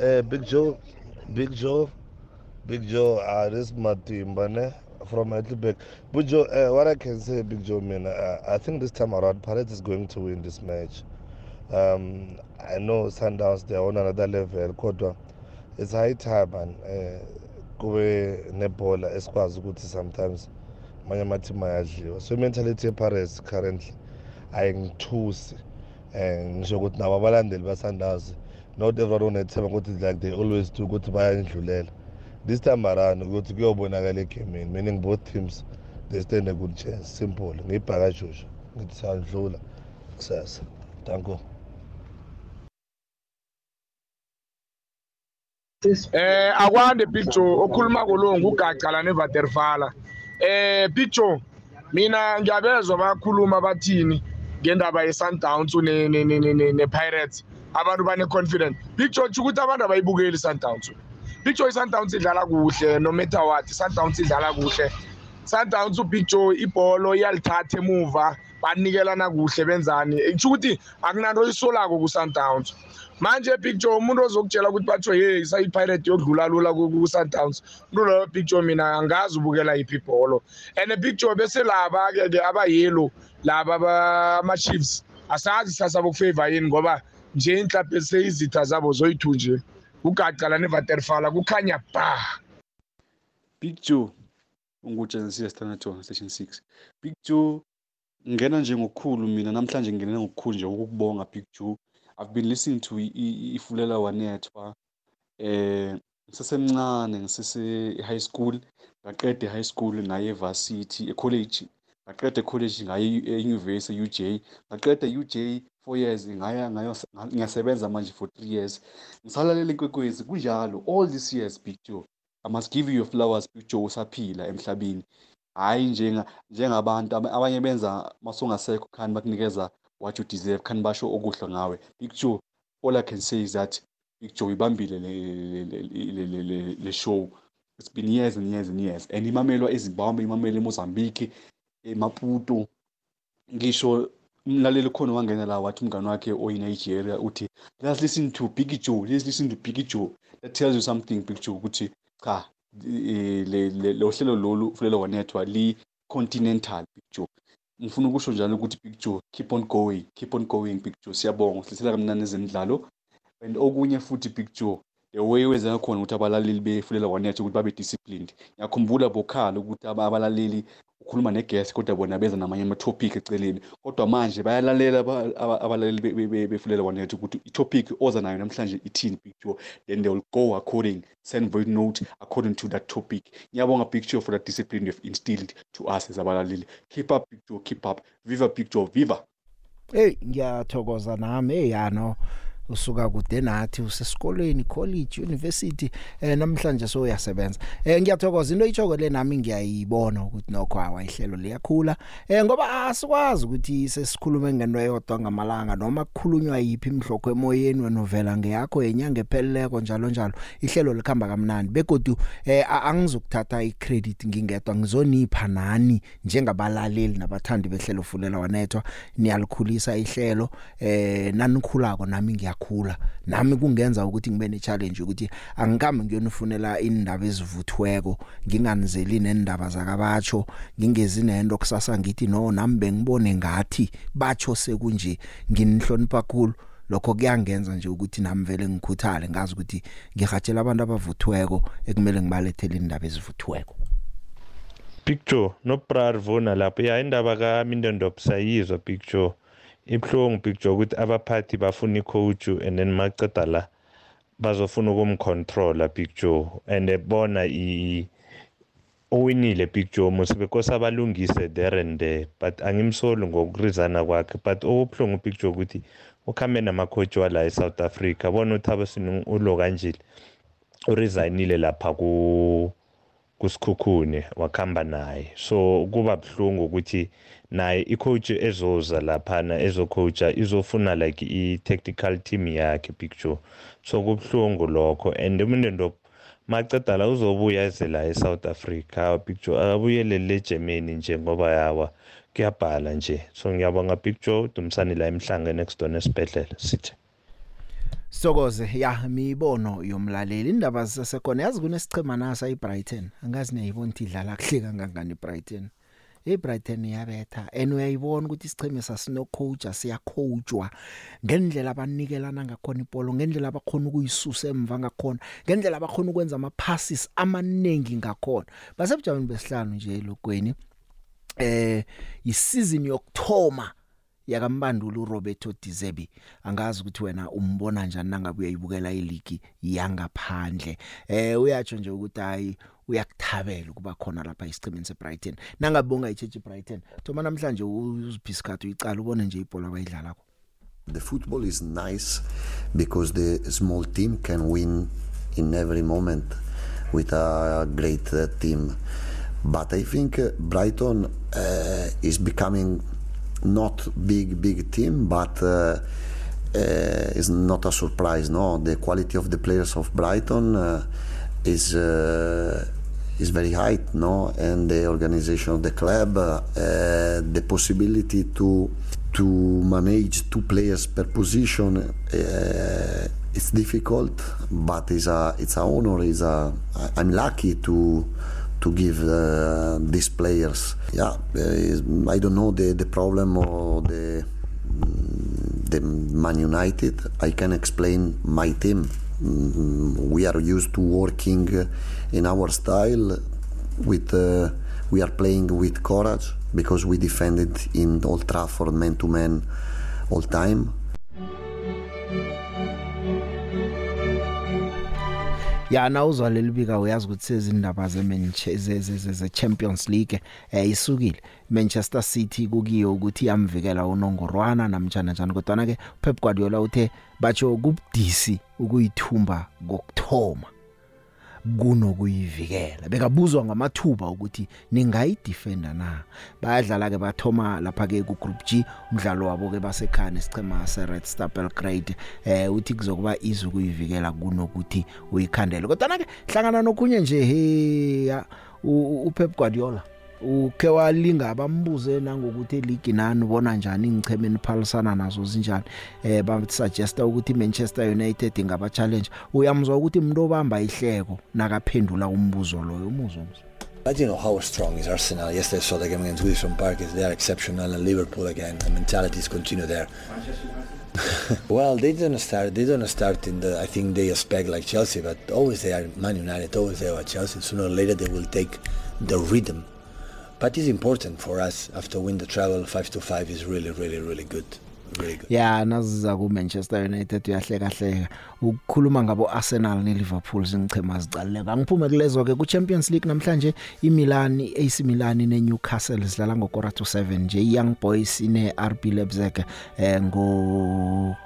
Uh, Big Joe, Big Joe, Big Joe, uh, this is Matimba, ne? From. Big Joe, uh, what I can say, Big Joe, man, uh, I think this time around, Pirates is going to win this match. Um, I know Sundowns, they're on another level, kodwa it's high time, man. Uh, kube nebhola esikwazi ukuthi sometimes amanye amateam ayadliwa so i-mentality ye-pirates currently ayingithusi. Um ngisho ukuthi nabo abalandeli basundowns not everyone unethemba ukuthi like they always do ukuthi bayandlulela this time around ukuthi kuyobonakala egameni meaning both teams they stand a good chance. Simple ngiyibhakashusha ngithi siyadlula kusasa. Danko. Eh akwande picture okhuluma kolongo ugacala nevaterfala eh picture mina ngiyabezwa bayakhuluma bathini ngendaba ye-sundowns ne-pirates. Abantu bane-confidence picture tsho ukuthi abantu abayibukeli i-sundowns. Picture i-sundowns idlala kuhle no matter what i-sundowns idlala kuhle. Sundowns upicture ibholo iyalithatha emuva banikelana kuhle benzani? Kusho ukuthi akunanto isolako ku-sundowns. Manje picture umuntu ozokutshela ukuthi bathiwe ye sayipirate yodlula lula ku-sundowns. Umuntu loyo picture mina angazi ubukela yiphi ibholo. And picture bese laba-ke abayelo laba ama-chiefs asazi sasa bokufavor yini ngoba nje inhlaphe seyizitha zabo zoyi-two nje ugacala nevaterfala kukhanya ba. Big joe ungujensia standard station 6 big joe ngena nje ngokukhulu mina namhlanje ngingene ngokukhulu nje ukukubonga Big Joe I've been listening to i- i- ifulela wanethwa eh ngisesemncane ngisese high school ngaqeda high school ngaye varsity ecollege. Ngaqeda ecollege ngaye euniversity UJ ngaqeda UJ 4 years ngaya ngayo ngiyasebenza manje for 3 years. Ngisalalela inkwekwezi kunjalo all these years Big Joe I must give you your flowers Big Joe usaphila emhlabeni. Hayi njenga njengabantu aba- abanye benza masungasekho khani bakunikeza what you deserve khani basho okuhle ngawe. Big Joe all I can say is that Big Joe ibambile le le- le- le- le- show. It's been years and years and years. And imamelwa eZimbabwe imamela eMozambique eMaputo ngisho umlaleli khona wangena la wathi umngane wakhe oyi-Nigeria uthi let's listen to Biggie Joe let's listen to Biggie Joe. That tells you something Big Joe ukuthi cha eh, lo hlelo lolu fulelo wanethwa li continental Big Joe. Ngifuna ukusho njalo ukuthi Big Joe keep on going keep on going Big Joe. Siyabonga uhlethela kamnandi ezemidlalo. And okunye futhi Big Joe the way wenza khona ukuthi abalaleli befulela wanetha ukuthi babe disciplined. Ngiyakhumbula bokhala ukuthi aba- abalaleli ukhuluma negesi kodwa bona beza namanye ama-topic eceleni. Kodwa manje bayalalela aba- aba- abalaleli be- be- be- befulela wanetha ukuthi i-topic oza nayo namhlanje ithini Joe then they will go according send voice note according to that topic. Ngiyabonga Joe for that discipline you've instilled to us as abalaleli. Keep up Joe keep up. Viva Joe viva! Hey ngiyathokoza nami hey yano usuka kude nathi usesikolweni college university eh namhlanje so uyasebenza. Eh ngiyathokoza into ichoko le nami ngiyayibona ukuthi nokho awayihlelo liyakhula. Eh ngoba asikwazi ukuthi sesikhulume ngento eyodwa ngamalanga noma kukhulunywa yipi imhloko emoyeni wenovela ngeyakho yenyanga epheleleko njalo njalo. Ihlelo likhamba kamnandi begodu eh a- angizokuthatha icredit ngingedwa ngizonipha nani njengabalaleli nabathandi behlelo fulela wanethwa. Niyalikhulisa ihlelo eh nanikhulako nami ngiyakhula. Nami kungenza ukuthi ngibe ne challenge ukuthi angikhambi ngiyonifunela indaba ezivuthweko nginganizeli nendaba zakabatsho ngingezi nento kusasa ngithi no nami bengibone ngathi batsho sekunje nginihlonipha kakhulu lokho kuyangenza nje ukuthi nami vele ngikhuthale ngazi ukuthi ngihatshela abantu abavuthweko ekumele ngibalethele indaba ezivuthweko. Picture nobrarvona lapho. Ya indaba kamindendop sayizwa picture ibuhlungu picture ukuthi abaphathi bafuna icoach and then maceda la bazofuna ukumcontrola picture and bona i owinile picture mose bekose abalungise there and there but angimsoli ngokurizana kwakhe. But okubuhlungu picture ukuthi ukhambe namakhoji wala e-south africa bona uthaba sini ulo kanjile uresign-ile lapha ku kusikhukhune wakhamba naye. So kuba buhlungu ukuthi naye icoach ezoza laphana ezocoacha izofuna like i-tactical team yakhe picture so kubuhlungu lokho. And umndendop maceda la uzobuya eze la e-south africa. Picture akabuyele le germany nje ngoba yawa kuyabhala nje. So ngiyabonga picture udumisani la emhlangeni next door esibhedlela sithe. Sokoze. Ya mibono yomlaleli. Indaba zisekhona yazi kunesichema nasa iBrighton angazi niyayibona ukuthi idlala kuhle kangangani iBrighton iBrighton iyabetha and uyayibona ukuthi isicheme sasino coach siyacoachwa ngendlela abanikelana ngakhona ipolo ngendlela abakhona ukuyisusa emva ngakhona ngendlela abakhona ukwenza ama passes amaningi ngakhona. Basebujameni besihlanu nje lokweni eh isizini yokthoma yakambandulo uRoberto Dizebi angazi ukuthi wena umbona njani nangabe uyayibukela iligi yangaphandle. Eh uyatsho nje ukuthi hayi uyakuthabela ukuba khona lapha isichimini seBrighton nangabonga icheche Brighton thoma namhlanje uziphisikhathi uyicala ubone nje ibhola abayidlala ko The football is nice because the small team can win in every moment with a great uh, team. But I think uh, Brighton uh, is becoming not big big team, but uh, uh, is not a surprise. No, the quality of the players of Brighton uh, is. Uh, is very high, no, and the organization of the club, uh, the possibility to to manage two players per position, uh, it's difficult, but it's a it's a honor. Is a I'm lucky to to give uh, these players. Yeah, uh, I don't know the the problem or the the Man United. I can explain my team. Mm, we are used to working in our style with uh, we are playing with courage because we defended in Old Trafford man to man all time. yana uzwa leli bika uyazi ukuthi sezindaba ze Champions League eh isukile Manchester City kukiyo ukuthi yamvikela unongorwana namtjana njani kodwa na ke Pep Guardiola uthe batsho kubudisi ukuyithumba kokthoma kunokuyivikela. Bekabuzwa ngamathuba ukuthi ningayidefenda na. Bayadlala ke bathoma lapha ke ku group G umdlalo wabo ke basekhane isichema se Red Star Belgrade eh uthi kuzokuba izukuyivikela kunokuthi uyikhandele. Kodwa ke hlangana nokunye nje he uPep Guardiola. Ukhe walinga bambuze nangokuthi league nani ubona njani ingichemeni phalisana nazo zinjani eh ba suggesta ukuthi Manchester United ingaba challenge uyamuzwa ukuthi umuntu obamba ihleko nakaphendula umbuzo loyo umuzwa I don't know how strong is Arsenal. Yesterday saw the game against Wilson Park. They are exceptional, and Liverpool again. The mentality is continue there. well, they didn't start. They don't start in the. I think they expect like Chelsea, but always they are Man United. Always they are Chelsea. Sooner or later they will take the rhythm but it's important for us after win the travel 5 to 5 is really really really good. Really good. Yeah naziza ku Manchester United uyahleka hleka ukukhuluma ngabo Arsenal ne Liverpool zingichema zicaleka ngiphume kulezo ke ku Champions League namhlanje iMilan AC Milan ne Newcastle zidlala ngokora to 7 nje Young Boys ne RB Leipzig eh ngo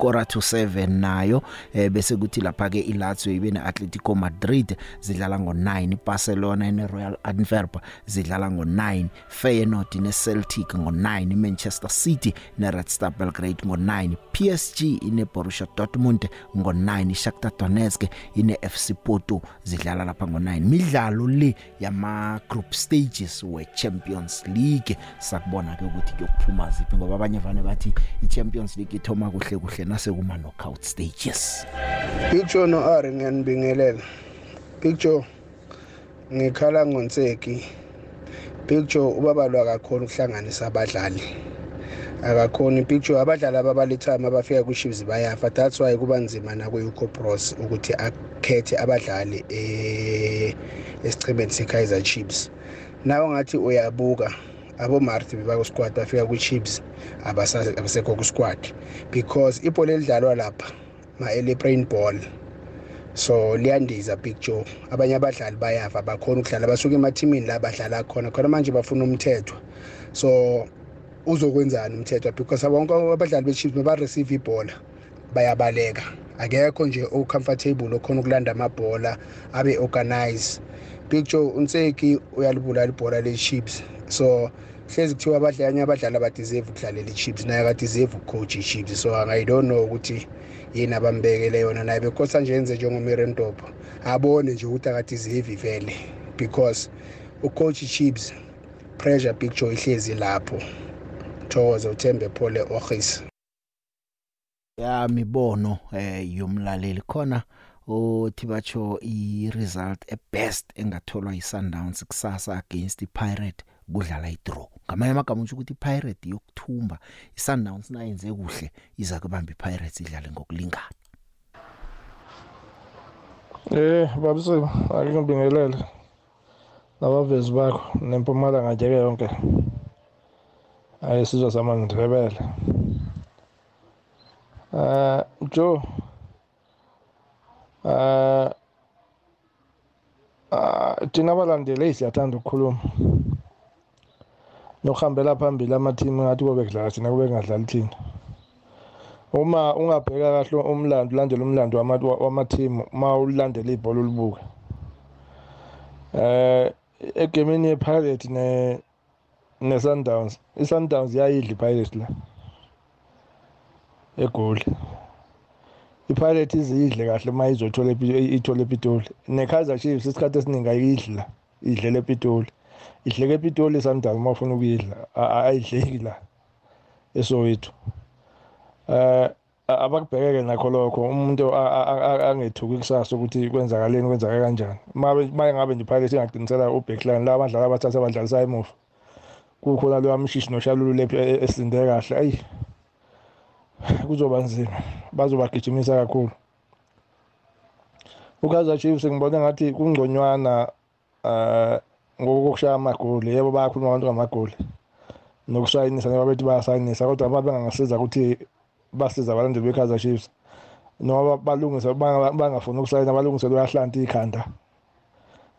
kora to 7 nayo eh, bese kuthi lapha ke iLazio ibe neAtletico Madrid zidlala ngo9 Barcelona neRoyal Antwerp zidlala ngo9 Feyenoord neCeltic ngo9 Manchester City neRed Star Belgrade ngo9 PSG ine Borussia Dortmund ngo9 Shakhtar Donetsk ine FC Porto zidlala lapha ngo9 midlalo le yama group stages we Champions League sakubona ke ukuthi kuyokuphuma ziphi ngoba abanye vane bathi iChampions League ithoma kuhle kuhle nase kuma knockout stages. Picture no Ari ngiyanibingelela Picture ngikhala ngonseki. Picture ubabalwa kakhulu ukuhlanganisa abadlali. Akakhona picture abadlali ababalithama abafika ku-chiefs bayafa. That's why kuba nzima nakwe-uco pros ukuthi akhethe abadlali esichimeni se-kaizer chiefs. Nawe ngathi uyabuka. Abomarti bebakusquad bafika kwi-chiefs abasekho kusquad. Because ibhola elidlalwa lapha ma-eleprain ball. So liyandiza picture abanye abadlali bayafa bakhona ukudlala basuke emathimini la badlala khona khona manje bafuna umthetho. So uzokwenzani umthetho? Because bonke abadlali be-chiefs bareceive ibhola bayabaleka. Akekho nje o-comfortable okhona ukulanda amabhola abe organize picture unseki uyalibulala ibhola le-chiefs. So hlezi kuthiwa abanye abadlali abadeserve ukudlalela i-chiefs naye akadeserve ukucoach i-chiefs. So i don't know ukuthi yini abambekele yona naye. Bekhosa nje enze njengomirentopo abone nje ukuthi akadeserve vele. Because ucoach i-chiefs pressure picture ihlezi lapho. Thokoze uthembe phole ohis ya mibono eh yomlaleli. Khona othi batsho i-result ebest engatholwa yi-Sundowns kusasa against i-Pirate kudlala i-draw. Ngamanye amagama uthi ukuthi i-Pirate yokuthumba i-Sundowns nayenze kuhle iza kubamba i-Pirates idlale ngokulingana. Eh babuse ake ngibingelele nabavezi bakho nempumalanga nje yonke. Ayisizwe samangindebele uh Joe uh thina abalandeli siyathanda ukukhuluma. Nokuhambela phambili amathimu ngathi kube kudlala thina kube kungadlali thina. Uma ungabheka kahle umlando ulandela umlando wamathimu uma ulandela ibhola ulibuka eh egemini yePirate ne neSundowns iSundowns yayidla iPirates la egoli iPirate izidle kahle uma izothola ithola ePitoli. neKaizer Chiefs isikhathi esiningi ayidla idlela ePitoli. Idleke ePitoli iSundowns uma ufuna ukuyidla ayidleki la eSoweto. Eh abakubhekeke nakho lokho umuntu angethuki kusasa ukuthi kwenzakaleni kwenzaka kanjani. Maye ngabe nje phakathi ingaqinisela ubackline la abadlali abathatha abadlalisa emuva kukhona lo amshishi noshalulu lephi esinde kahle ayi kuzoba nzima bazobagijimisa kakhulu. uKaizer Chiefs ngibona ngathi kungconywana uh ngokushaya amagoli yebo bayakhuluma abantu ngamagoli nokushayinisa njengoba bethi bayasayinisa kodwa uma bengangasiza ukuthi basiza abalandeli be-Kaizer Chiefs noma balungise bangafuni ukusayina balungise loyahlanti ikhanda.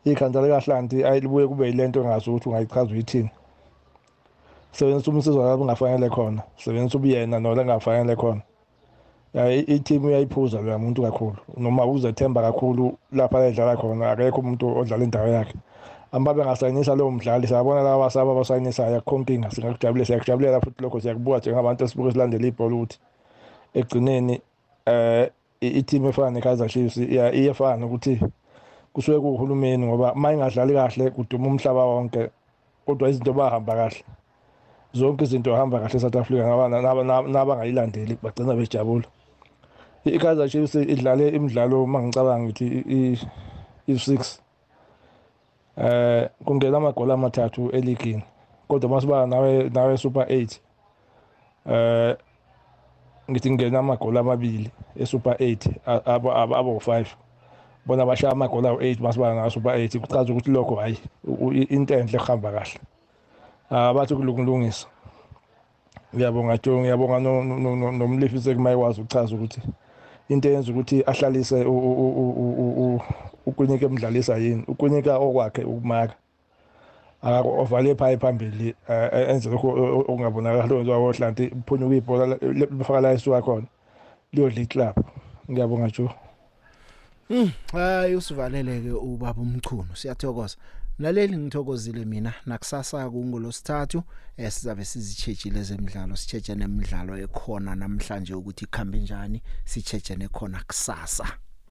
Ikhanda likahlanti ayilibuye kube yilento engazi ukuthi ungayichaza uyithini. Sebenzisa umsizo lapho ungafanele khona sebenzisa ubuyena nola engafanele khona. Ya i-team uyayiphuza loya muntu kakhulu noma uzethemba kakhulu lapha edlala khona akekho umuntu odlala indawo yakhe. amba bengasayinisa lowo mdlali siyabona laba basaba abasayinisayo akukho nkinga singakujabulela siyakujabulela futhi lokho siyakubuka njengabantu esibuke silandela ibhola ukuthi ekugcineni eh i-team efana ne-Kaizer Chiefs iyefana ukuthi kusuke kuhulumeni ngoba uma ingadlali kahle kuduma umhlaba wonke kodwa izinto bahamba kahle. Zonke izinto hamba kahle eSouth Africa nabangayilandeli bagcina bejabula. i-Kaizer Chiefs idlale imidlalo mangicabanga ngithi i-6 eh kungena amagoli amathathu eligini kodwa masibala nawe nawe Super 8 eh ngithi ngena amagoli amabili eSuper 8 abo abo 5 bona bashaya amagoli awu8 masibala na Super 8 kuchaza ukuthi lokho hayi into enhle ehamba kahle. Abathi kulungilungisa ngiyabonga Joe ngiyabonga nomlifise kumayikwazi ukuchaza ukuthi into eyenza ukuthi ahlalise ukunika emdlalisa yini ukunika okwakhe ukumaka akavale phayi phambili enze lokho okungabonakali wenziwa wohlanti phunyuka ibhola lifaka la isuka khona liyodla iclub ngiyabonga Joe Mm, hayi usivaleleke ubaba umchunu. Siyathokoza. Laleli ngithokozile mina nakusasa kungolosithathu eh sizabe sizitshejile zemidlalo sitsheje nemidlalo ekhona namhlanje ukuthi ikhambe njani sitsheje nekhona kusasa.